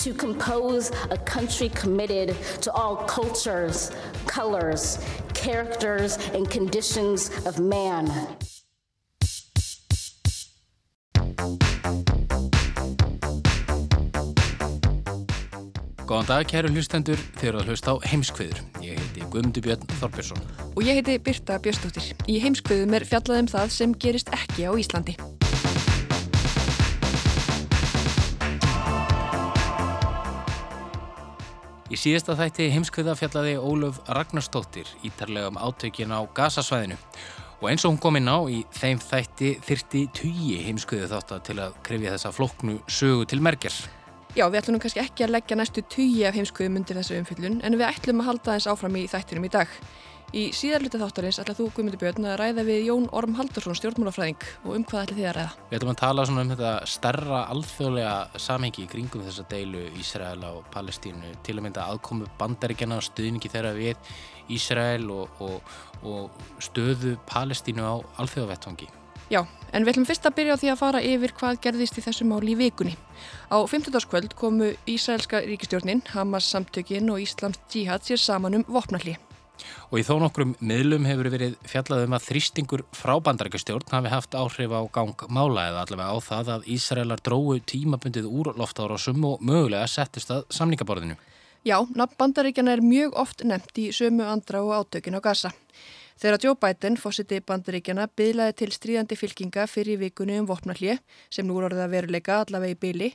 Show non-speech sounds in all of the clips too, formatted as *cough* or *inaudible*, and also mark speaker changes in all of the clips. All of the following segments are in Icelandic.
Speaker 1: To compose a country committed to all cultures, colors, characters, and conditions of man.
Speaker 2: Góðan dag, kæru hlustendur, þeir eru að hlusta á heimskviður. Ég heiti Guðmundur Björn Þorbjörnsson.
Speaker 3: Og ég heiti Birta Björnstóttir. Í heimskviðum er fjallað um það sem gerist ekki á Íslandi.
Speaker 2: Síðasta þætti heimskviða fjallaði Ólöf Ragnarstóttir ítarlega um átökin á gasasvæðinu. Og eins og hún kom inn á í þeim þætti þyrti tugi heimskviðu þáttar til að krifja þessa floknu sögu til merkjar.
Speaker 3: Já, við ætlum kannski ekki að leggja næstu tugi af heimskuðum undir þessu umfyllun en við ætlum að halda þess áfram í þættinum í dag. Í síðarluta þáttarins ætla þú, Guðmundur Björn, að ræða við Jón Orm Haldursson, stjórnmálafræðing og um hvað ætla þið að ræða?
Speaker 2: Við ætlum að tala um þetta starra alþjóðlega samhengi í kringum þessa deilu Ísraela og Palestínu til að mynda aðkomu bandaríkjana og stuðningi þeirra við Ísrael og, og, og stöðu Palestínu á alþjóðavettvangi.
Speaker 3: Já, en við ætlum fyrst að byrja á því að fara yfir hvað gerðist í þessu máli í vikunni. Á 15. kvöld komu Ísraelska ríkistjórnin, Hamas samtökin og Íslams djihad sér saman um vopnalli.
Speaker 2: Og í þó nokkrum miðlum hefur verið fjallað um að þrýstingur frá bandarækjastjórn hafi haft áhrif á gang mála eða allavega á það að Ísraelar dróu tímabundið úr loftárásum og mögulega settist að samningaborðinu.
Speaker 3: Já, nafn bandaríkjana er mjög oft nefnt í sömu andra og átökin á gasa. Þegar Joe Biden, fósiti bandaríkjana, byðlaði til stríðandi fylkinga fyrir vikunni um vopnallið, sem nú voruð að veruleika allavega í byli,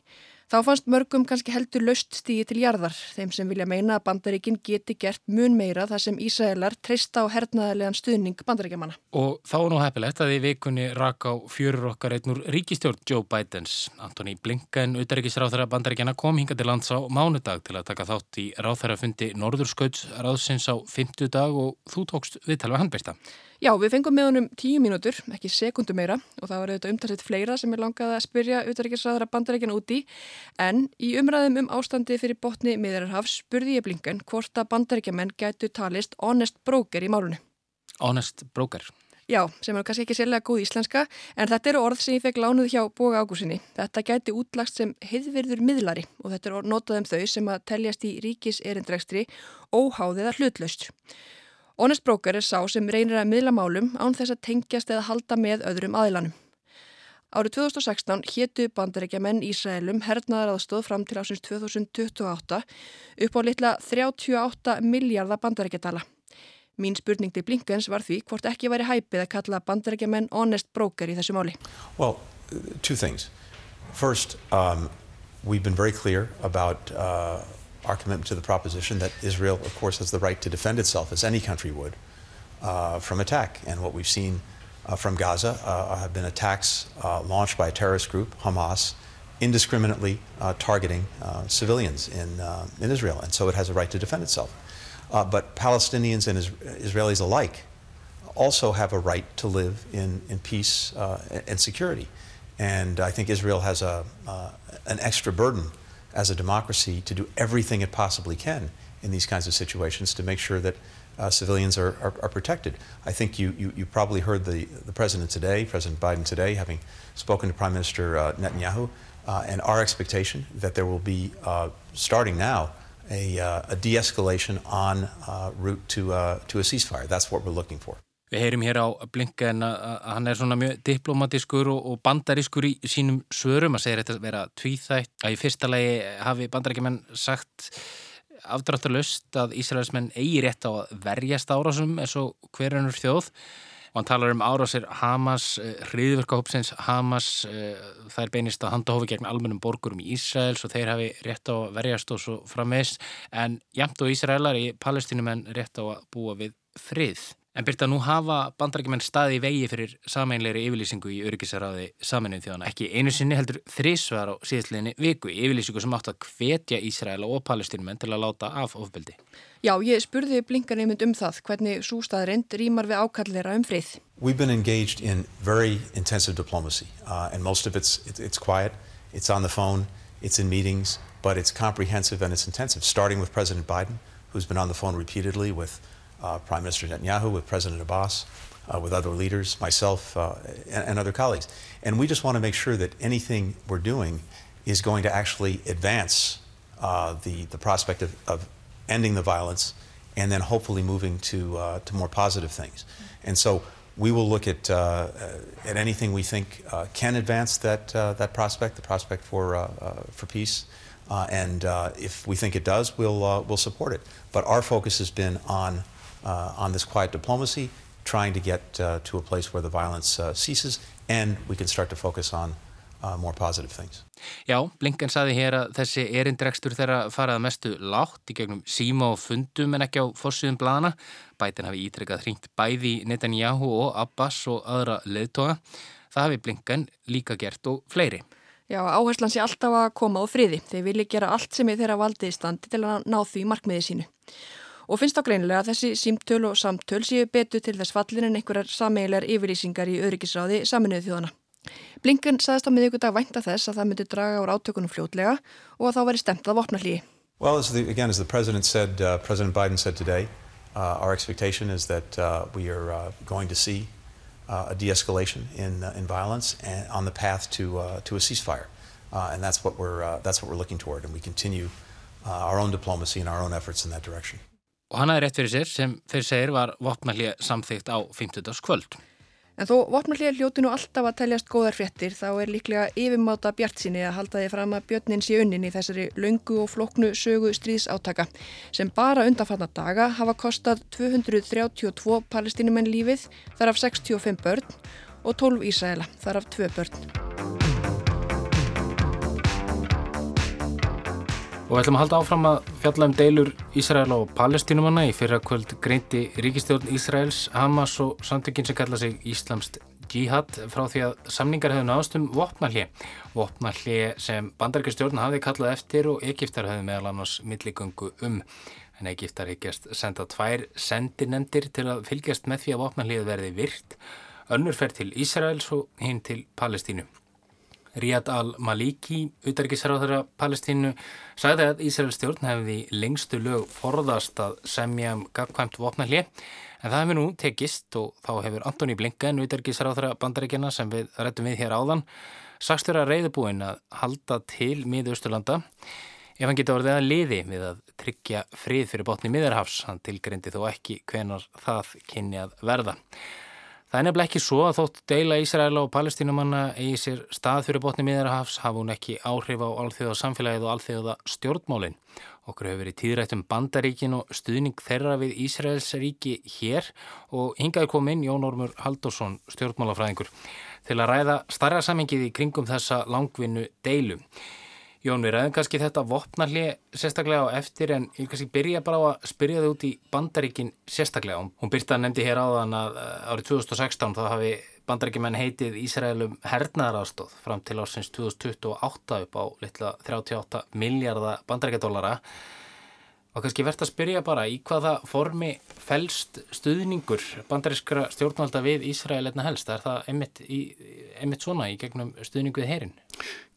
Speaker 3: Þá fannst mörgum kannski heldur löst stíði til jarðar, þeim sem vilja meina að bandaríkinn geti gert mun meira þar sem Ísraelar treysta á hernaðarlegan stuðning bandaríkjamanna.
Speaker 2: Og þá er nú heppilegt að í vikunni rak á fjörur okkar einnur ríkistjórn Joe Bidens. Antoni Blinken, auðaríkisráþara bandaríkjana, kom hinga til lands á mánudag til að taka þátt í ráþarafundi Norðurskauts ráðsins á fymtudag og þú tókst viðtal við handbyrsta.
Speaker 3: Já, við fengum með honum tíu mínútur, ekki sekundu meira og það var auðvitað umtalsett fleira sem er langað að spyrja auðvitaðrikiðsraðara bandarækjana úti en í umræðum um ástandi fyrir botni miðararhaf spurði ég blinkan hvort að bandarækjamenn gætu talist honest broker í málunni.
Speaker 2: Honest broker?
Speaker 3: Já, sem er kannski ekki sérlega góð íslenska en þetta eru orð sem ég fekk lánuð hjá Boga Ágúsinni. Þetta gæti útlagst sem heiðvirður miðlari og þetta er notað um þau sem að teljast í ríkis erindrekstri óháðiða hlutlaust. Honest Broker er sá sem reynir að miðla málum án þess að tengjast eða halda með öðrum aðilanum. Árið 2016 héttu bandarækja menn Ísraelum hernaðar aðstóð fram til ásins 2028 upp á litla 38 miljardar bandarækjadala. Mín spurning til Blinkens var því hvort ekki væri hæpið að kalla bandarækja menn Honest Broker í þessu máli.
Speaker 4: Well, two things. First, um, we've been very clear about uh, our commitment to the proposition that Israel, of course, has the right to defend itself, as any country would, uh, from attack. And what we've seen uh, from Gaza uh, have been attacks uh, launched by a terrorist group, Hamas, indiscriminately uh, targeting civilians in, in Israel. And so it has a right to defend itself. but Palestinians and is Israelis alike also have a right to live in, in peace and security. And I think Israel has a, an extra burden as a democracy to do everything it possibly can in these kinds of situations to make sure that uh, civilians are, are, are, protected. I think you, you, you, probably heard the, the president today, President Biden today, having spoken to Prime Minister uh, Netanyahu, uh, and our expectation that there will be, uh, starting now, a, uh, a de escalation on uh, route to, to a ceasefire. That's what we're looking for.
Speaker 2: Við heyrim hér á Blinken að hann er svona mjög diplomatiskur og, og bandarískur í sínum svörum. Að segja þetta að vera tvíþætt að í fyrsta lagi hafi bandaríkjumenn sagt afdrátturlaust að Ísraelsmenn eigi rétt á að verjast árásum eins og hverjanur þjóð. Og hann talar um árásir Hamas, eh, hriðverkahópsins Hamas, eh, það er beinist að handa hófi gegn almennum borgurum í Ísraels og þeir hafi rétt á að verjast og svo framvegs en jæmt og Ísraelar í palestinumenn rétt á að búa við frið. En byrta, nú hafa bandarækjumenn staði í vegi fyrir sameinleiri yfirlýsingu í öryggisaráði saminuð þjóðana. Ekki einu sinni heldur þrísvar á síðastliðinni viku yfirlýsingu sem átt að hvetja Ísraela og palestinumenn til að láta af ofbeldi.
Speaker 3: Já, ég spurði blinkan einmitt um það, hvernig sústaðarind rýmar við ákallera um frið.
Speaker 4: We've been engaged in very intensive diplomacy uh, and most of it's, it, it's quiet, it's on the phone, it's in meetings, but it's comprehensive and it's intensive, starting with President Biden, who's been on the phone repeatedly with uh, Prime Minister Netanyahu, with President Abbas, uh, with other leaders, myself, uh, and, and, other colleagues. And we just want to make sure that anything we're doing is going to actually advance uh, the, the prospect of, of, ending the violence and then hopefully moving to, uh, to more positive things. And so we will look at, uh, at anything we think can advance that, that prospect, the prospect for, for peace. and if we think it does, we'll, we'll support it. But our focus has been on uh, on this quiet diplomacy, trying to get uh, to a place where the violence uh, ceases and we can start to focus on more positive things.
Speaker 2: Já, Blinken saði hér að þessi erindrekstur þeirra farað mestu látt í gegnum síma og fundum en ekki á fórsýðum blana. Bætin hafi ítrekkað hringt bæði Netanyahu og Abbas og aðra leðtoga. Það hafi Blinken líka gert og fleiri.
Speaker 3: Já, áherslan sé alltaf að koma á friði. Þeir vilja gera allt sem er þeirra valdið í standi til að ná því markmiði sínu og finnst á greinilega að þessi símtöl og samtöl séu betu til þess fallin en einhverjar sameigilegar yfirlýsingar í öryggisráði saminuðu þjóðana. Blinken saðist á miðugudag vænta þess að það myndi draga úr átökunum fljótlega og að þá væri stemt að vopna hlýi.
Speaker 4: Well, as the, again, as the President said, uh, President Biden said today, uh, our expectation is that uh, we are uh, going to see uh, a de-escalation in, uh, in violence and on the path to, to a ceasefire. and that's what, we're, that's what we're looking toward, and we continue our own diplomacy and our own efforts in that direction.
Speaker 2: Og hann aðeins rétt fyrir sér sem fyrir segir var vopnallið samþygt á 50. kvöld.
Speaker 3: En þó vopnallið hljóti nú alltaf að teljast góðar fréttir þá er líklega yfirmáta bjart síni að halda því fram að björnin sé unnin í þessari laungu og floknu sögu stríðsátaka sem bara undanfanna daga hafa kostað 232 palestinumenn lífið þar af 65 börn og 12 Ísæla þar af 2 börn.
Speaker 2: Og ætlum að halda áfram að fjalla um deilur Ísrael og palestinumanna í fyrra kvöld greinti ríkistjórn Ísraels, Hamas og samtökinn sem kalla sig Íslamst Jihad frá því að samningar hefðu náðast um vopnarlið. Vopnarlið sem bandaríkastjórn hafði kallað eftir og Egiptar hefðu meðal annars milligöngu um. En Egiptar higgjast senda tvær sendinemdir til að fylgjast með því að vopnarlið verði virt. Önnur fer til Ísraels og hinn til Palestínu. Riyad al-Maliki, utarikisráðara Palestínu, sagði að Ísraels stjórn hefði lengstu lög forðast að semja um gagkvæmt vopnalli en það hefur nú tekist og þá hefur Antoni Blinken, utarikisráðara bandaríkjana sem við rættum við hér áðan, sagst vera reyðubúin að halda til miðausturlanda ef hann geta orðið að liði við að tryggja frið fyrir botni miðarhafs, hann tilgreindi þó ekki hvenar það kynni að verða. Það er nefnilega ekki svo að þótt deila Ísraela og palestínumanna eigi sér stað fyrir botni miðarhafs hafa hún ekki áhrif á alþjóða samfélagið og alþjóða stjórnmálinn. Okkur hefur verið tíðrætt um bandaríkin og stuðning þeirra við Ísraels ríki hér og hingaði komin Jón Ormur Haldursson, stjórnmálafræðingur, til að ræða starra samengið í kringum þessa langvinnu deilu. Jón, við ræðum kannski þetta vopnarlið sérstaklega á eftir en ég kannski byrja bara á að spyrja þau út í bandaríkin sérstaklega. Hún byrta nefndi hér áðan að eh, árið 2016 þá hafi bandaríkjumenn heitið Ísraelum hernaðarástóð fram til ásins 2028 upp á litla 38 miljardar bandaríkjadólara og kannski verðt að spyrja bara í hvaða formi fælst stuðningur bandarískra stjórnvalda við Ísrael einna helst. Er það einmitt, í, einmitt svona í gegnum stuðningu við heyrin?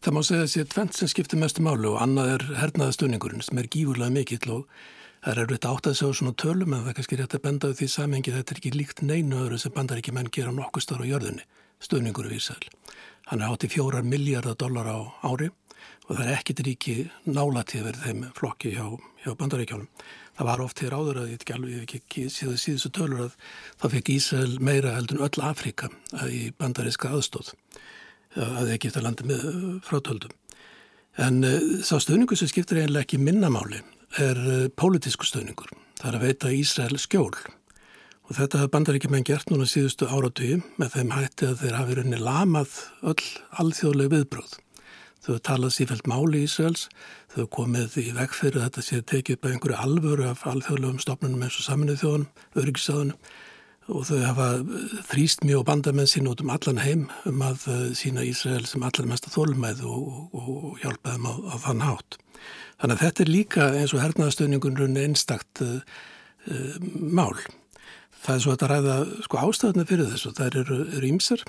Speaker 5: Það má segja að sé tvent sem skiptir mestu málu og annað er hernaða stuðningurinn sem er gífurlega mikill og það er erfitt átt að segja svona tölum en það er kannski rétt að benda því samengi þetta er ekki líkt neinu öðru sem bandaríkja menn gera nokkuð starf á jörðunni, stuðningur við Ísrael. Hann er átti fjórar miljardar dólar á ári og það er ekkit ríki nálatið verið þeim flokki hjá, hjá bandaríkjónum. Það var oft hér áður að ég ekki alveg ekki, síðu síðustu tölur að það fekk Ísrael meira heldur en öll Afrika í bandaríska aðstóð að ekki þetta landi með uh, frátöldum. En sá stöðningu sem skiptir eiginlega ekki minnamáli er pólitísku stöðningur. Það er að veita Ísrael skjól og þetta hafði bandaríkjumenn gert núna síðustu áratugum með þeim hætti að þeir hafi rauninni lamað öll alþjóðleg viðbróð. Þau talað sífælt máli í Ísraels, þau komið í veg fyrir að þetta sé tekið upp af einhverju alvöru af alþjóðlegum stofnunum eins og saminuð þjóðunum, öryggisáðunum og þau hafa þrýst mjög bandamenn sín út um allan heim um að sína Ísrael sem allar mesta þólumæð og, og, og hjálpa þeim á, á þann hátt. Þannig að þetta er líka eins og hernaðastöningun einstakt uh, uh, mál. Það er svo að ræða sko, ástæðuna fyrir þessu, það eru, ímsar.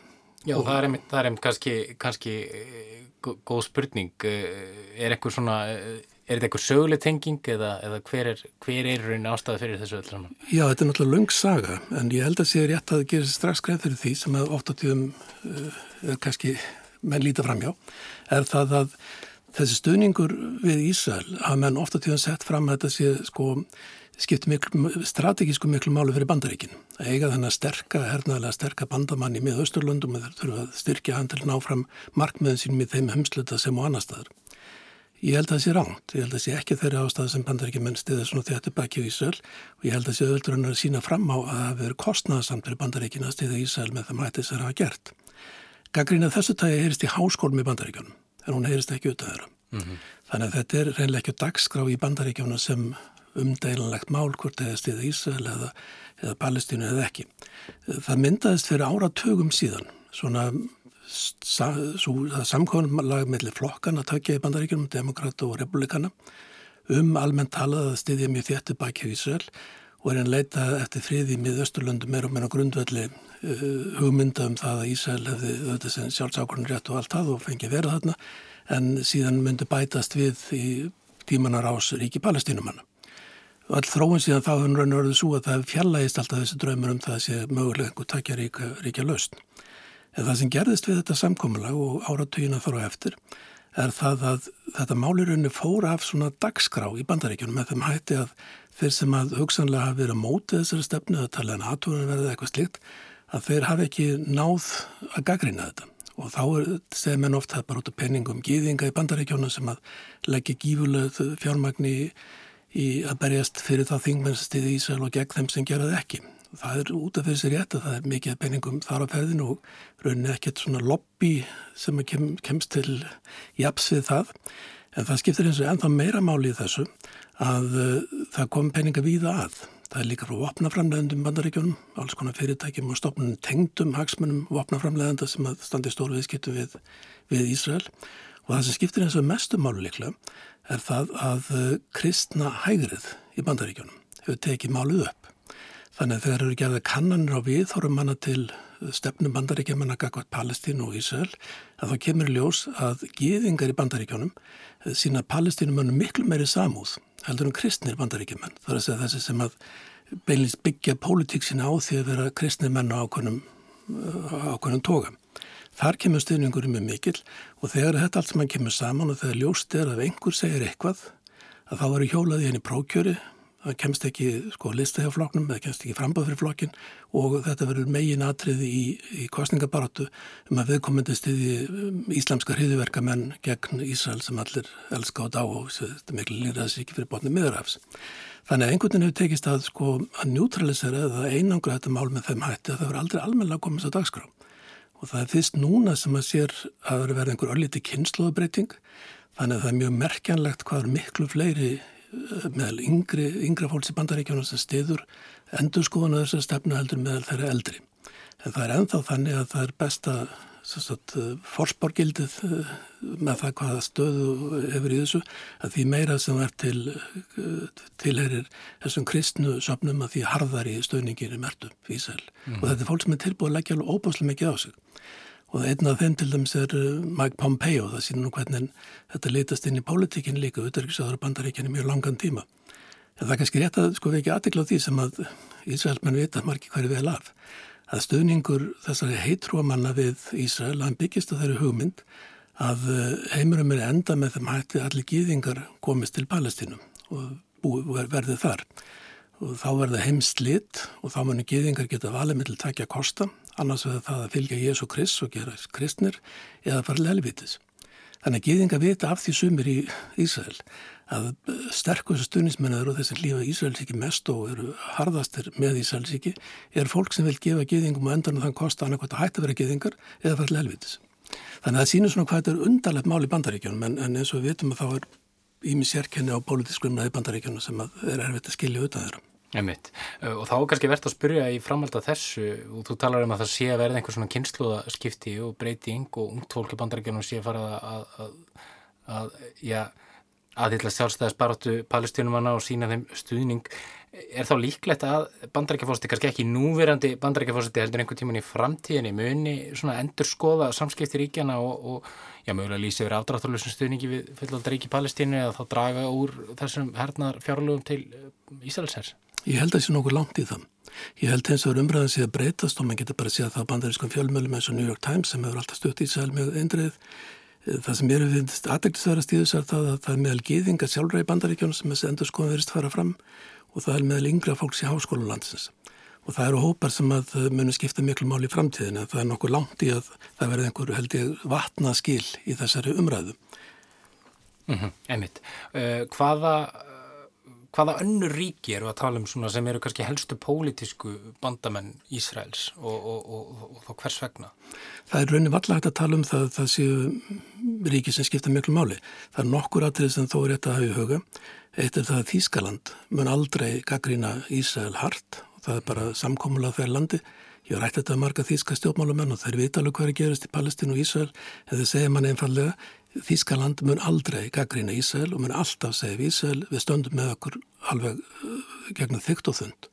Speaker 2: Já, og... það er einmitt kannski, kannski góð spurning. Er eitthvað svona Er þetta eitthvað söguleg tenging eða, eða hver er, er raun ástæði fyrir þessu öll saman?
Speaker 5: Já, þetta er náttúrulega lung saga en ég held að sé rétt að það gerir strax greið fyrir því sem að ofta tíðum uh, er kannski menn líta framjá er það að þessi stuðningur við Ísrael að menn ofta tíðum sett fram að þetta sé sko skiptir miklu, strategísku miklu málu fyrir bandaríkin. Að eiga þennan sterka, hernaðilega sterka bandamann í miðausturlöndum og þeir þurfa að styrkja hann til að ná fram markmiðin sín með þeim heimsluta sem og annar staðar. Ég held að það sé ránt. Ég held að það sé ekki þeirri ástæði sem bandaríkjumenn stiða svona þetta baki í Ísrael og ég held að það sé öðvöldur hann að sína fram á að það verður kostnaðsamt fyrir bandaríkina að stiða Ísrael með það mætið sem það hafa gert. Gaggrínað þessu tægi heyrist í háskólum í bandaríkjunum en hún heyrist ekki út af þeirra. Mm -hmm. Þannig að þetta er reynlega ekki dagskrá í bandaríkjunum sem umdælanlegt mál hvort eða stiða Ísrael eða, eða Palestínu eða ekki. Það myndaðist fyrir áratögum síðan svona samkvæmlega mellir flokkan að takja í bandaríkjum, demokrata og republikana um almennt talað að styðja mjög þétti baki Ísrael og er einn leita eftir friði með Östurlöndum meira og meira grundvelli uh, hugmynda um það að Ísrael hefði auðvitað sem sjálfsákurinn rétt og allt það og fengi verið þarna en síðan myndi bætast við í tímanar ás ríki palestínumanna. All þróun síðan þá hefur raun og orðið svo að það fjallaðist alltaf þessi draumur um það að sé mögulega einhver takja ríka, ríkja lausn. En það sem gerðist við þetta samkomulag og áratugina þar á eftir er það að þetta málirunni fór af svona dagskrá í bandaríkjunum með þeim hætti að þeir sem að hugsanlega hafi verið að móta þessari stefnu að tala en aðtúrun verði eitthvað slikt að þeir hafi ekki náð að gaggrina þetta og þá segir menn oft það bara út af penningum gýðinga í bandaríkjunum sem að leggja gífurlega fjármagni í, í að berjast fyrir það þingmennsstiði í Ísrael og gegn þeim sem geraði ekki. Það er út af sér rétt að það er mikið penningum þar á ferðinu og rauninni ekkert svona lobby sem kem, kemst til japs við það. En það skiptir eins og ennþá meira máli í þessu að uh, það kom penninga víða að. Það er líka frá vopnaframleðendum bandaríkjónum, alls konar fyrirtækjum og stopnum tengdum hagsmunum vopnaframleðenda sem að standi stóru viðskiptu við, við Ísrael og það sem skiptir eins og mestu máli líklega er það að uh, kristna hægrið í bandaríkjónum hefur tekið málið upp Þannig að þegar eru gerða kannanir á við þá eru manna til stefnum bandaríkjaman að gagvað Palestínu og Ísrael að þá kemur ljós að geðingar í bandaríkjónum eh, sína Palestínumönnum miklu meiri samúð heldur um kristnir bandaríkjaman. Það er að segja þessi sem að beinlist byggja pólitíksina á því að vera kristnir menn á ákvönum, tóga. Þar kemur stuðningurum með mikil og þegar þetta allt sem hann kemur saman og þegar ljóst er að einhver segir eitthvað að þá eru hjólaði henni prókjöri það kemst ekki sko listahjáfloknum, það kemst ekki frambáð fyrir flokkin og þetta verður megin atriði í, í kostningabaratu um að viðkomandi stiði um, íslamska hriðiverkamenn gegn Ísrael sem allir elska og dá og þetta er miklu lýraðs ekki fyrir botni miðurafs. Þannig að einhvern veginn hefur tekist að sko að neutralisera eða einangra þetta mál með þeim hætti að það verður aldrei almenna að komast á dagskrá og það er fyrst núna sem að sér að verður einhver ölliti kynnslóðbreyting þannig að það er mjög merkjanlegt hvað er miklu fleiri meðal yngri, yngra fólks í bandaríkjónum sem stiður endur skoðan þessar stefnu heldur meðal þeirra eldri. En það er enþá þannig að það er besta fórsporgildið eh, með það hvaða stöðu hefur í þessu að því meira sem er til eh, tilherir þessum kristnu söpnum að því harðar í stöðningir í mertu físæl mm. og þetta er fólk sem er tilbúið að leggja alveg óbáslega mikið á sig og einn af þeim til dæmis er uh, Mike Pompeo, það sýnir nú hvernig þetta litast inn í pólitíkinn líka, auðvitaðriksjáður bandaríkjani mjög langan tíma. En það er kannski rétt að sko við ekki aðtikla á því sem að Ísraelsmenn vita margir hverju vel af, að stöðningur þessari heitrúamanna við Ísrael, hann byggist á þeirri hugmynd að uh, heimurum er enda með þeim hætti allir gýðingar komist til Palestínum og verðið þar. Og þá verða heimst lit og þá munir gýðingar geta valið með til takja kosta annars vegar það að fylgja Jésu Krist og gera kristnir eða fara lelvitis. Þannig að geðinga vita af því sumir í Ísrael að sterkustu stunismennar og þess að lífa Ísraelsíki mest og eru harðastir með Ísraelsíki er fólk sem vil gefa geðingum og endan og þann kosta annarkvæmt að hætta vera geðingar eða fara lelvitis. Þannig að það sýnir svona hvað þetta er undarlegt mál í bandaríkjónum en, en eins og við vitum að þá er ími sérkenni á pólitískum ræði bandaríkjónum sem er erfitt að skilja auðvitað þeirra.
Speaker 2: Einmitt. Og þá er kannski verðt að spyrja í framhald af þessu og þú talar um að það sé að verða einhver svona kynsluðaskipti og breyting og ungt fólk í bandarækjunum sé að fara að, að, að, já, aðhylla sjálfstæðisbaróttu palestinumanna og sína þeim stuðning. Er þá líklegt að bandarækjafósiti, kannski ekki núverandi bandarækjafósiti heldur einhver tíman í framtíðinni muni svona endur skoða samskipti ríkjana og, og já, mögulega lýsi verið afdráttarlösum stuðningi við fullaldar Palestínu eða þá draga úr þessum hernar fjárlögum til Ísælsers?
Speaker 5: Ég held að það sé nokkuð langt í það. Ég held eins og umræðan sé að breytast og maður getur bara að sé að það á bandarískum fjölmjölum eins og New York Times sem hefur alltaf stutt í sæl með eindrið. Það sem er við aðdæktisverðast í þess að það, það er meðal gýðinga sjálfra í bandaríkjónu sem þessi endur skoðum verist fara fram og það er meðal yngra fólks í háskólulandsins. Og það eru hópar sem að munu skipta miklu mál í framtíðinu. Það er nokkuð langt í að það verði einhver held ég vatna skil í þessari umræðu.
Speaker 2: Mm -hmm, einmitt. Uh, hvaða hvaða önnur ríki eru að tala um svona sem eru kannski helstu pólitísku bandamenn Ísraels og, og, og, og þá hvers vegna?
Speaker 5: Það er raunin vallagt að tala um það það séu ríki sem skipta miklu máli. Það er nokkur aðrið sem þó er þetta að hafa í huga. Eitt er það að Þískaland mun aldrei gaggrína Ísrael hart og það er bara samkómulega þegar landi. Ég har rætt þetta að marga þíska stjórnmálamenn og þeir vita alveg hvað er að gerast í Palestínu og Ísrael en þeir segja mann einfallega Þískaland mun aldrei gaggrína Ísrael og mun alltaf segja við Ísrael við stöndum með okkur alveg uh, gegnum þygt og þund.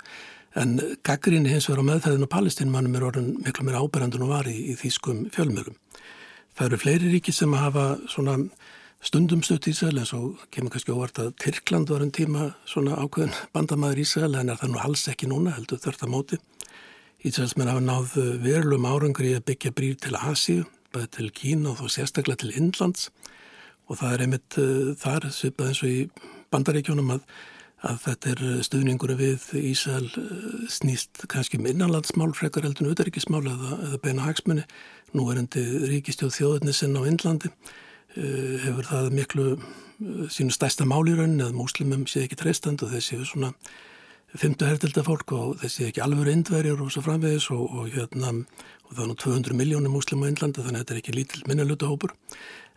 Speaker 5: En gaggríni hins vegar á meðferðinu palestínmannum er orðin miklu meira áberandur og var í, í þýskum fjölmjölum. Það eru fleiri ríki sem hafa svona stundum stutt Ísrael eins og kemur kannski óvart að Tyrkland var en tíma svona ákveðin bandamæður Ísrael en er það nú alls ekki núna heldur þörft að móti. Ísraelsmenn hafa náð verulum árangri að byggja brýr til Asíu svipaði til Kína og þó sérstaklega til Indlands og það er einmitt uh, þar svipaði eins og í bandaríkjónum að, að þetta er stuðningur við Ísæl eh, snýst kannski um innanlandsmál frekar heldur en auðaríkismál eða, eða beina hagsmunni. Nú er endi ríkistjóð þjóðurnisinn á Indlandi uh, hefur það miklu sínu stærsta málirönn eða múslimum sé ekki treystand og þessi er svona fymtu hertilda fólk og þessi ekki alveg indverjar og svo framvegis og, og hérna og það er nú 200 miljónir múslima í Índlandi þannig að þetta er ekki lítil minnaluta hópur.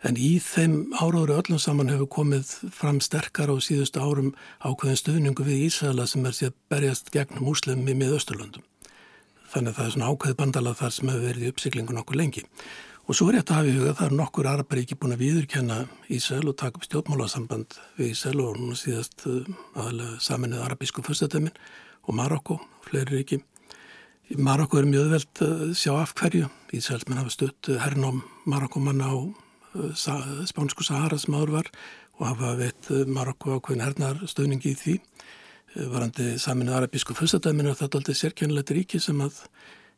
Speaker 5: En í þeim áraður öllum saman hefur komið fram sterkar á síðustu árum ákveðin stuðningu við Ísæla sem er síðan berjast gegn múslimum í miðausturlöndum. Þannig að það er svona ákveð bandala þar sem hefur verið í uppsiklingu nokkur lengi og svo er þetta að hafa í huga það er nokkur araparíki búin að viðurkenna Ísæl og taka upp stjórnmálasamband við Ísæl og núna síðast uh, aðalega saminnið arabísku fyrstadömin og Marokko fleiri ríki Í Marokko er mjög veld að sjá af hverju. Ísælsmenn hafa stutt hernum Marokkomanna á uh, Spánsku Sahara sem áður var og hafa veitt Marokko ákveðin hernar stöðningi í því. Varandi saminu arabísku fyrstadæminu er þetta aldrei sérkjönulegt ríki sem að,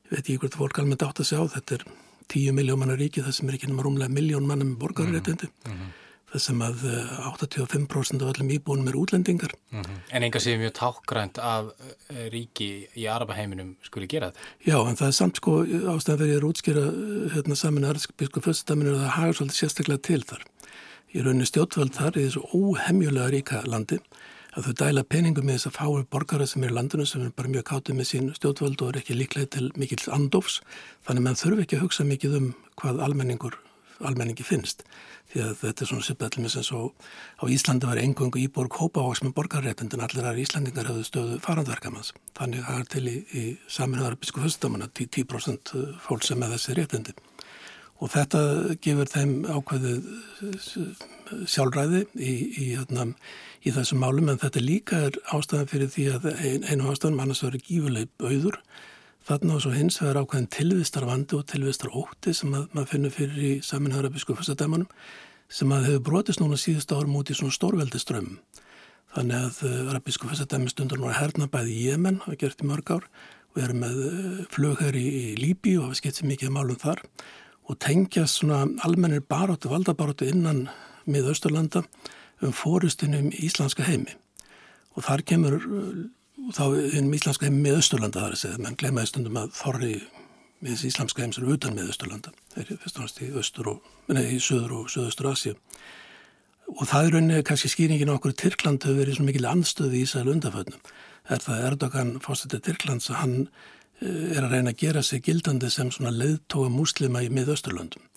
Speaker 5: ég veit ekki hvort fólk almennt átt að sjá, þetta er 10 miljón manna ríki það sem er ekki náma rúmlega miljón manna með borgarréttindi. Mm -hmm þess sem að 85% eh, af öllum íbúinum er útlendingar.
Speaker 2: Mm -hmm. En enga séu mjög tákgrænt að eh, ríki í Arabaheiminum skuli gera þetta?
Speaker 5: Já, en það er samt sko ástæðan fyrir að útskýra eh, hérna, saman aðraðsbísku fyrstaminu að það hafa svolítið sérstaklega til þar. Í rauninni stjórnvöld þar í þessu óhemjulega ríka landi að þau dæla peningum með þess að fáir borgara sem er í landinu sem er bara mjög kátið með sín stjórnvöld og er ekki líklega til mikill andofs þannig að mann þurfi ekki að hugsa mikið um hvað almenningur almenningi finnst. Því að þetta er svona sýpæðlumins eins og á Íslandi var engungu íborg hópavóks með borgarréttind en allir aðra Íslandingar hafðu stöðu farandverkamanns. Þannig að það er til í, í saminuðar bisku fyrstamanna 10% fólk sem með þessi réttindi og þetta gefur þeim ákveðið sjálfræði í, í, hérna, í þessum málum en þetta líka er ástæðan fyrir því að ein, einu ástæðan mannast verið gífurleip auður Þarna og svo hins vegar ákveðin tilvistar vandi og tilvistar ótti sem að, maður finnur fyrir í saminhæra biskupfastadæmanum sem að hefur brotist núna síðust árum út í svona stórveldiströmmum. Þannig að eh, biskupfastadæmi stundur núna herna bæði í Jemen, hafa gert í mörg ár og erum með flugherr í, í Líbi og hafa skipt sér mikið málum þar og tengjast svona almennir baróttu, valdabaróttu innan mið Östurlanda um fórustinum í Íslandska heimi. Og þar kemur uh, þá einn íslamska heim með Östurlanda þar að segja, menn glemjaði stundum að þorri með þessi íslamska heim sem eru utan með Östurlanda, þeir eru fyrst og náttúrulega í Östur og, nei, í Söður og Söðustur Asja og það er rauninni kannski skýringin á okkur Tyrkland hefur verið svo mikil anstöði í Ísæl undaföldnum, er það Erdogan fórstættið Tyrklands að hann er að reyna að gera sig gildandi sem svona leiðtóa múslima í mið Östurlandum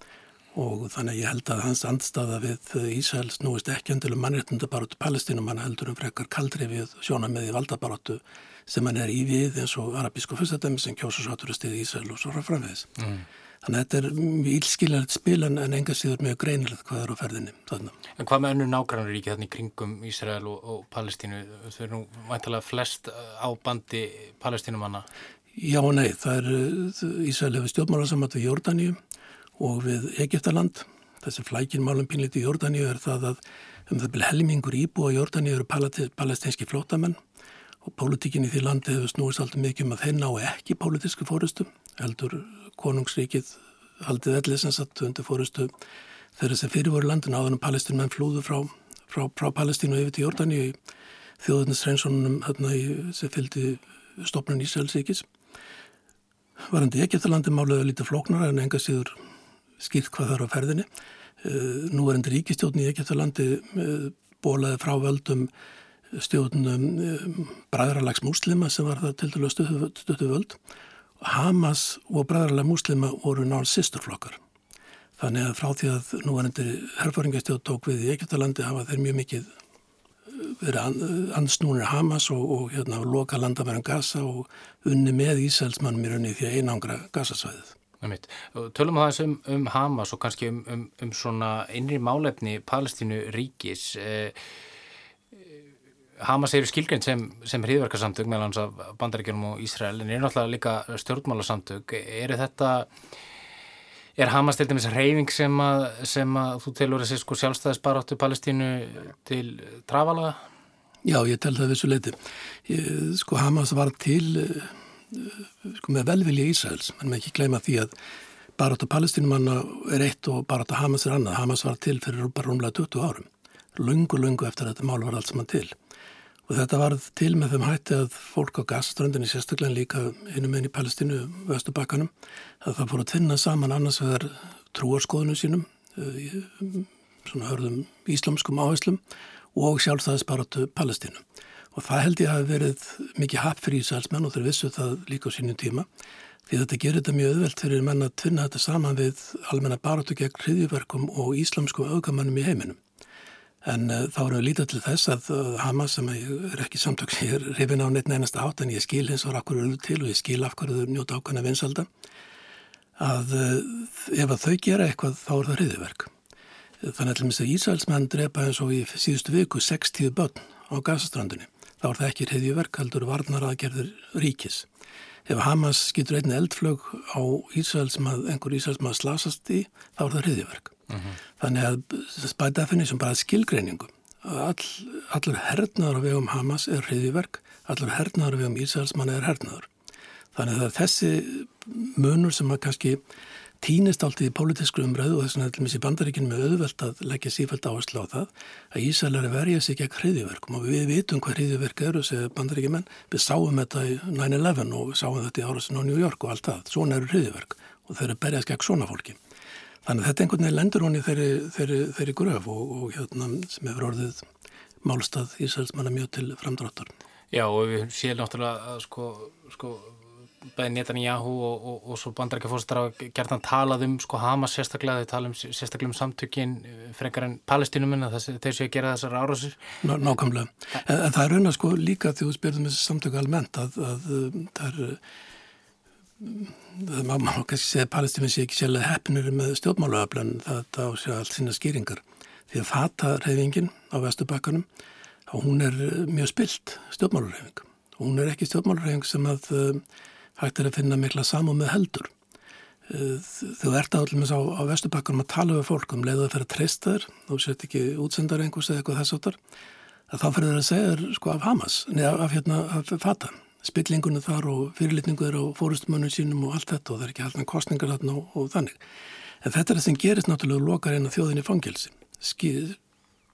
Speaker 5: og þannig ég held að hans andstaða við Ísæl snúist ekki endilega mannréttundabaróttu palestinum, hann heldur um frekar kaldri við sjónameði valdabaróttu sem hann er í við eins og arabísku fyrstadæmi sem kjósa sátur að stiði Ísæl og svo framvegis. Mm. Þannig að þetta er ílskiljanlegt spil en enga síður mjög greinilegt hvað er á ferðinni. Þarna.
Speaker 2: En hvað með önnu ríki þannig kringum Ísrael og, og Palestínu? Þau eru nú mæntilega flest á bandi palestínumanna.
Speaker 5: Já og nei, það er Ísrael hefur stjórnmálarsamat við Jórdaníu og við Egiptaland. Þessi flækinmálum pínliti í Jórdaníu er það að um það byrja helmingur íbú á Jórdaníu eru palestinski flótamenn og pólitíkin í því landi hefur snúist alltaf mikið um að þeir ná ekki pólitísku fórustu heldur konungsríkið haldið ellið sem satt undir fórustu þeirra sem fyrir voru landin áðan um palestin menn flúðu frá, frá, frá Palestínu yfir til Jordani í þjóðunins reynsónunum í sem fylgdi stopnun Ísraelsíkis varandi ekki eftir landi málega lítið flóknara en enga síður skýrt hvað það er á ferðinni eh, nú er endur ríkistjóðin í Egiptalandi eh, bólaði frá völdum stjórnum eh, bræðralags múslima sem var það til dælu stöðu völd Hamas og bræðarlega múslima voru náttúrulega sýsturflokkar. Þannig að frá því að nú er endur herrfóringastjóð tók við í Egyptalandi hafa þeir mjög mikið verið ansnúnir Hamas og, og hérna loka landamærum Gaza og unni með Ísælsmannum í rauninni því að einangra Gazasvæðið.
Speaker 2: Tölum það um, um Hamas og kannski um, um, um svona innri málefni Palestínu ríkis. Eh, Hamas eru skilgrind sem, sem hriðverkarsamtök meðal hans af bandaríkjum og Ísrael en eru náttúrulega líka stjórnmálasamtök eru þetta er Hamas til dæmis reyfing sem að, sem að þú telur þessi sko sjálfstæðisbaráttu Palestínu til trafala?
Speaker 5: Já, ég tel það vissu leiti sko Hamas var til sko með velvilja Ísraels. En maður ekki gleyma því að baráttu Palestínumanna er eitt og baráttu Hamas er annað. Hamas var til fyrir bara rúmlega 20 árum. Lungu, lungu eftir að þetta mál var allt saman til Og þetta varð til með þeim hætti að fólk á gasströndinni, sérstaklega líka innum einn í Palestínu, Östubakkanum, að það fór að tvinna saman annars vegar trúarskoðunum sínum, eh, svona hörðum íslamskum áherslum og sjálfstæðisbaratu Palestínu. Og það held ég að verið mikið hap fyrir Ísælsmenn og þeir vissu það líka á sínum tíma, því þetta gerir þetta mjög öðvelt fyrir menna að tvinna þetta saman við almenna baratu gegn hriðjverkum og íslamskum augamannum í heiminum. En uh, þá erum við lítið til þess að uh, Hamas sem er ekki samtök sem *laughs* ég er rifin á neitt neinast átt en ég skil hins var akkur öll til og ég skil af hverju þau njóta ákvæmna vinsalda að uh, ef að þau gera eitthvað þá er það hriðiverk. Þannig að Ísælsmenn drepa eins og í síðustu viku 60 börn á gasastrandunni. Þá er það ekki hriðiverk, heldur varnar aðgerður ríkis. Ef Hamas skýtur einni eldflög á Ísæls sem einhver Ísæls maður slasast í, þá er það hriðiverk. Uh -huh. Þannig að by definition bara skilgreiningum. All, allur hernaður á vegum Hamas er hriðiverk, allur hernaður á vegum Ísraelsmann er hernaður. Þannig að þessi munur sem að kannski týnist alltaf í pólitísku umræðu og þess vegna er þessi bandaríkinn með auðvelt að leggja sífælt áherslu á það að er að verja sig gegn hriðiverkum og við vitum hvað hriðiverk eru þessi bandaríkjumenn. Við sáum þetta í 9-11 og sáum þetta í árasin á New York og allt það. Svona eru hriðiverk og þau eru berjast gegn svona fólki. Þannig að þetta einhvern veginn lendur hún í þeirri, þeirri, þeirri gröf og, og hérna sem hefur orðið málstað Ísælsmanna mjög til framdráttar.
Speaker 2: Já og við séum náttúrulega að sko, sko bæði Netanyahu og, og, og svo bandarækjafórstar að gerðan talað um sko Hamas sérstaklega, þau tala um sérstaklega um samtökin frekar en palestinuminn að þeir séu að gera þessar árásir.
Speaker 5: Ná, nákvæmlega, en, en það er raun að sko líka því þú spyrðum þessi samtöku almennt að, að, að það er það má kannski segja að Palestífinn sé ekki sérlega hefnir með stjórnmáluöflan það á sig allt sína skýringar. Því að fata reyfingin á Vesturbakkanum hún er eh, mjög spilt stjórnmálureyfing og hún er ekki stjórnmálureyfing sem að uh, hægt er að finna mikla samum með heldur. Uh, þú ert átlumins á, á Vesturbakkanum að tala við fólk um leiðu að fyrir að treysta þér þú sért ekki útsendar einhvers eða eitthvað þess áttar að þá fyrir þér að segja sko af Hamas, neða af, hérna, af fata spillingunum þar og fyrirlitningu er á fórustumönnum sínum og allt þetta og það er ekki alltaf kostningar þarna og, og þannig. En þetta er það sem gerist náttúrulega lokar einn af þjóðinni fangelsi.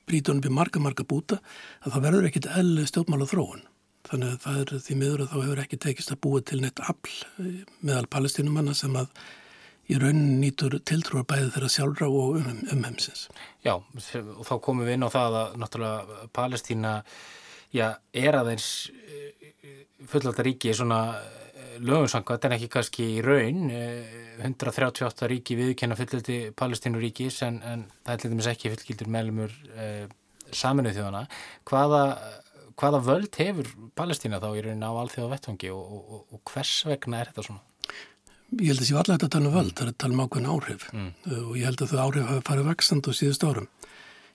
Speaker 5: Brítunum byrja marga, marga búta að það verður ekkit elli stjórnmála þróun. Þannig að það er því miður að þá hefur ekki tekist að búa til neitt afl meðal palestinumanna sem að í raunin nýtur tiltrúar bæði þeirra sjálfra og um, umhemsins.
Speaker 2: Já, og þá komum við inn á það að náttúrulega Palestína já, er aðeins fullvalda ríki svona lögumsanga, þetta er ekki kannski í raun 138 ríki viðkenna fullildi palestinuríkis en, en það er til dæmis ekki fullgildur meðlumur eh, saminuð þjóðana hvaða, hvaða völd hefur Palestína þá í raun á alþjóða vettvangi og, og, og hvers vegna er þetta svona?
Speaker 5: Ég held að það sé allavega að tala um völd, það er að tala um ákveðin áhrif mm. og ég held að þau áhrif hafa farið vaksand á síðust árum.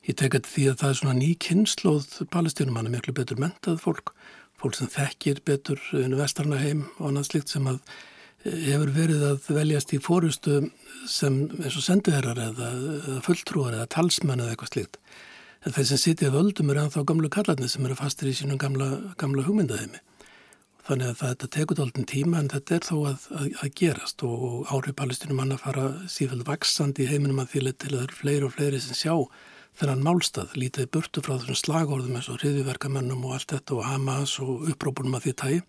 Speaker 5: Ég tek að því að það er svona ný kynnslóð palestínum, hann er miklu betur mentað fólk, fólk sem þekkir betur vestarna heim og annað slikt sem að eh, hefur verið að veljast í fórustu sem eins og sendiherrar eða, eða fulltrúar eða talsmenn eða eitthvað slikt. En þeir sem sitja völdum eru ennþá gamlu kallarnir sem eru fastir í sínum gamla, gamla hugmyndaheimi. Þannig að þetta tekur aldrei tíma en þetta er þó að, að, að gerast og, og áhrif palestinum hann að fara sífæld vaksandi í heiminum að því til að það eru fleiri og fleiri sem sjá þennan málstað, lítið burtu frá þessum slagorðum eins og hriðiverkamennum og allt þetta og Hamas og upprópunum að því tægi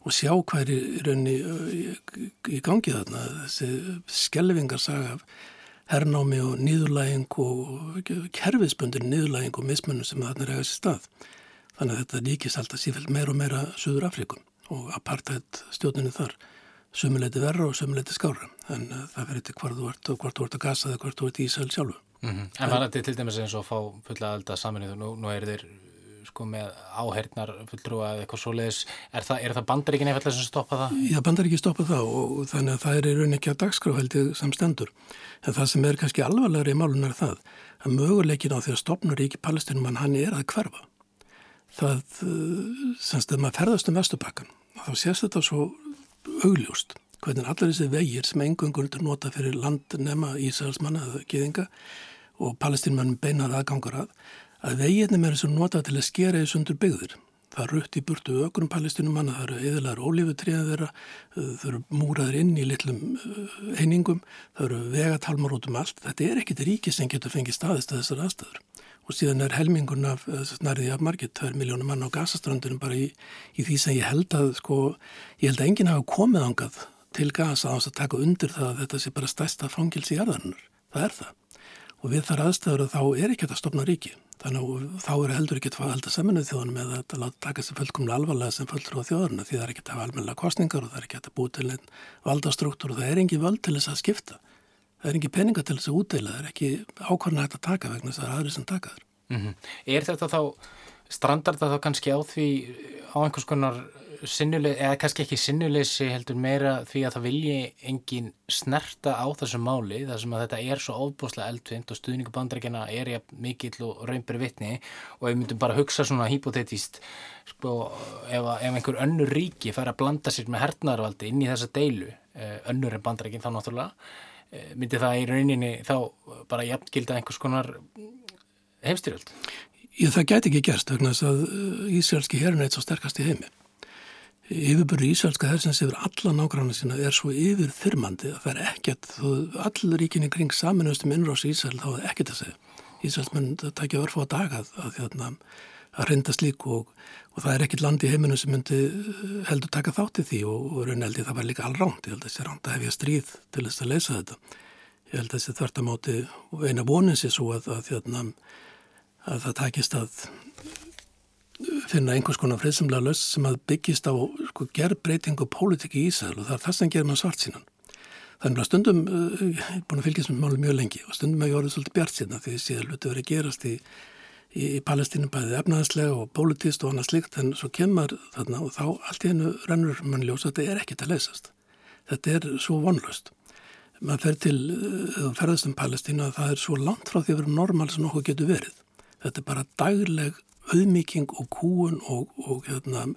Speaker 5: og sjá hver í raunni í gangi þarna, þessi skelvingarsaga hernámi og nýðurlæging og kerfiðspöndir nýðurlæging og mismönnum sem þarna er eigast í stað. Þannig að þetta líkist alltaf sífælt meira og meira Suður Afrikum og apartheid stjórninu þar sumuleiti verra og sumuleiti skára en það verður til hvort þú ert og hvort þú ert að gasa eða hvort þú ert í Ísæl sjálfu.
Speaker 2: Mm -hmm. En var þetta til dæmis eins og fá fulla alltaf saminuðu, nú, nú er þeir sko með áhernar fulltrúa eða eitthvað svo leiðis, er það, það bandaríkin eitthvað sem stoppa það?
Speaker 5: Já, bandaríkin stoppa það og þannig að það er í rauninni ekki að dagskrafhældi sem stendur. En það sem er kannski alvarlegri í málun er það að möguleikin á því að stopna ríki palestinum hann er að hverfa. Það, semst að maður ferðast um vestubakkan, þá sést þetta svo augljóst hvernig allar þessi vegir sem engungur nota fyrir land nema Ísraelsmanna eða geðinga og palestinmannum beinar aðgangur að, að veginnum er sem nota til að skera í sundur byggðir. Það er rutt í burtu ökrum palestinumanna, það eru eðlar ólífutriðað þeirra, það eru múraður inn í litlum uh, einingum, það eru vegatalmar út um allt. Þetta er ekkit ríki sem getur fengið staðist að þessar aðstæður. Og síðan er helmingun af nærðið af margir, 2 miljónum mann á gasaströndunum bara í, í því sem ég held að, sko, ég held að enginn hafa komið ángað til gasa á þess að taka undir það að þetta sé bara stærsta fangils í jarðarinnar. Það er það og við þar aðstæður að þá er ekki að stopna ríki. Þannig að þá er heldur ekki að halda saminuð þjóðanum með að láta taka sér fullkomlega alvarlega sem fulltrú á þjóðarna því það er ekki að hafa almennilega kostningar og það er ekki að búið til einn valdastruktúr og það er engi völd til þess að skipta. Það er engi peninga til þess að útdeila, það er ekki ákvarðan að taka vegna þess að það er aðri sem taka þar.
Speaker 2: Mm -hmm. Er þetta þá, strandar þetta þá kannski á því á einhvers konar sinnuleysi, eða kannski ekki sinnuleysi heldur meira því að það vilji engin snerta á þessu máli þar sem að þetta er svo óbúslega eldvind og stuðningabandrækjana er ég mikill og raunberi vitni og ef við myndum bara hugsa svona hypotetist sko, ef, ef einhver önnur ríki fær að blanda sér með hernarvaldi inn í þessa deilu eh, önnur en bandrækjinn þá náttúrulega eh, myndi það í rauninni þá bara jafngilda einhvers konar heimstyrjöld?
Speaker 5: Ég það gæti ekki gerst vegna þess að eh, Ísraelski herrin eitt svo sterkast í heimi yfirbyrju ísælska hersins yfir alla nágrannar sína er svo yfir þyrmandi að það er ekkert, allir ríkinni kring saminustum innrós í Ísæl þá er ekkert að segja. Ísælsmenn takja örf á dag að, að, að, að reynda slík og, og það er ekkert land í heiminu sem myndi eh, heldur taka þátti því og, og raun held ég það var líka allránt, ég held að þessi ránt að hefja stríð til þess að leysa þetta. Ég held að þessi þvertamáti og eina vonin sér svo að það takist að finna einhvers konar friðsamlega löst sem að byggist á sko, gerðbreyting og pólitíki í Ísæl og það er það sem gerir maður svart sínan. Þannig að stundum, uh, ég er búin að fylgjast með máli mjög lengi og stundum að ég orðið svolítið bjart sína því síðan hluti verið að gerast í, í, í Palestínum bæðið efnaðslega og pólitíst og annað slikt en svo kemur þarna og þá allt í hennu rennur mann ljósa að þetta er ekkit að leysast. Þetta er svo vonlust. Man fer til, uh, ferðast um Palestínu að það er svo langt frá því að vera normal sem okkur getur verið. Þetta er bara dagleg auðmíking og kúun og, og, hérna,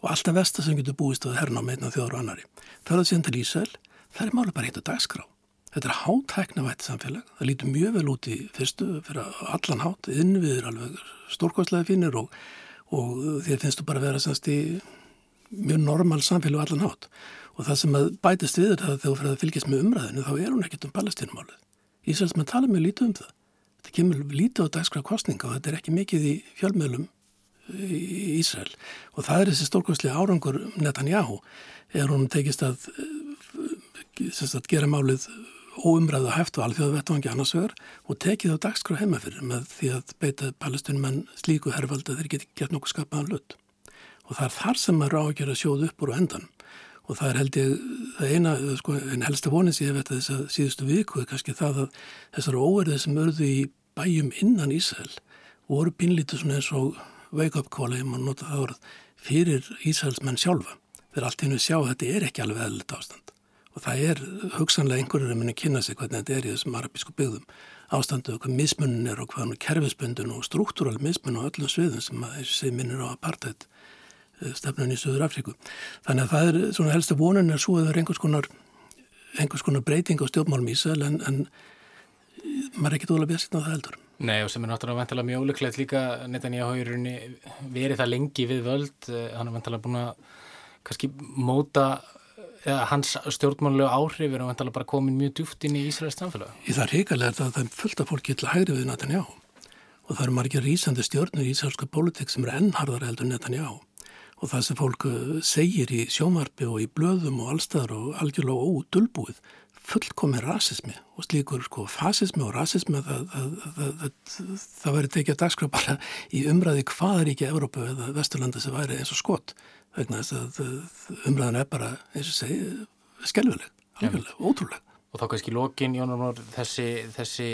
Speaker 5: og alltaf vestar sem getur búist á meitna þjóður og annari. Fyrir að síðan til Ísæl, það er máli bara hitt að dagskrá. Þetta er hátæknavætt samfélag, það lítur mjög vel út í fyrstu fyrir allan hát, innviður alveg stórkvæmslega fínir og, og þér finnst þú bara að vera semst í mjög normal samfélag allan hát. Og það sem bætist við þetta þegar þú fyrir að fylgjast með umræðinu þá er hún ekkert um palestínumálið. Ísæls með tala mjög lítið um það þetta kemur lítið á dagskraf kostninga og þetta er ekki mikið í fjölmjölum í Ísrael. Og það er þessi stórkvæmslega árangur Netanyahu. Er hún tekist að, að gera málið óumræða hæft og alþjóðu vettvangi annars vegar og tekið á dagskraf heimafyrir með því að beita palestunum slíku herrvalda þeir geti gert nokkuð skapaðan lutt og það er þar sem maður ágjör að sjóða upp úr og endan og það er held ég það eina, sko, en helsta vonin sem ég veit að þess að síðustu viku er kannski það að þessar óverðið sem örðu í bæjum innan Ísæl voru bínlítið svona eins og wake-up call ef maður nota það orð fyrir Ísælsmenn sjálfa. Þeir allt einu sjá að þetta er ekki alveg eðlut ástand. Og það er hugsanlega einhverjur að minna kynna sig hvernig þetta er í þessum arabísku byggðum. Ástandu og hvað mismunnin er og hvað hann er kerfisbundin og struktúral mismunn á öllum sviðum sem þessi minnir á apartheid stefnun í Suður Afríku. Þannig að það er svona helstu vonin er svo að það er einhvers konar, einhvers konar breyting á stjórnmálum í Ísæl en, en maður er ekki dóla björnsinn á það heldur.
Speaker 2: Nei og sem er náttúrulega vantilega mjög ólíklegt líka Netanyahu í rauninni verið það lengi við völd, eh, hann er vantilega búin að kannski móta eða hans stjórnmálulega áhrif er vantilega bara komin mjög djúft inn í Ísraels samfélag.
Speaker 5: Í það ríkalega er það að það er fullt af fólki til hægri við Netanyahu og það eru margir rýsandi stjórnur í Ísraelska politík sem eru ennharðar heldur Netanyahu og það sem fólk eh, segir í sjómarfi og í blöðum og allstæðar og algjörlega ódulbúið fullkomið rasismi. Og slíkur sko fasismi og rasismi það, það, það, það væri tekið að dagskrá bara í umræði hvaða ríki Evrópu eða Vesturlanda sem væri eins og skott vegna þess að umræðan er bara eins og segi skelvileg, alveg, ótrúleg.
Speaker 2: Og þá kannski lokin, Jónar, þessi, þessi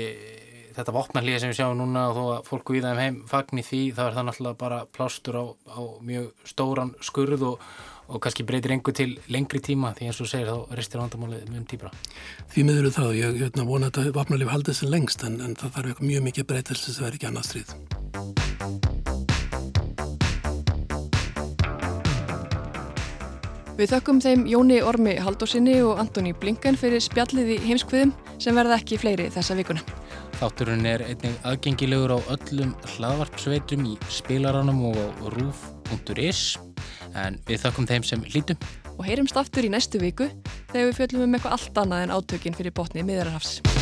Speaker 2: þetta vopnarlíða sem við sjáum núna og þó að fólku í um heim fagni því, þá er það náttúrulega bara plástur á, á mjög stóran skurð og og kannski breytir engu til lengri tíma því eins og segir þá restir vandamálið mjög tíbra.
Speaker 5: Því miður það og ég hérna, vona að þetta vapnarlif haldið sem lengst en, en það þarf mjög mikið breytast þess að vera ekki annað stríð.
Speaker 3: Við þökkum þeim Jóni Ormi Haldósinni og Antoni Blinken fyrir spjallið í heimskviðum sem verða ekki fleiri þessa vikuna.
Speaker 2: Þátturinn er einnig aðgengilegur á öllum hlaðvarpsveitum í spilaranum og á rúf.is en við þakkum þeim sem lítum.
Speaker 3: Og heyrumst aftur í næstu viku þegar við fjöldum um eitthvað allt annað en átökin fyrir botni miðararhafs.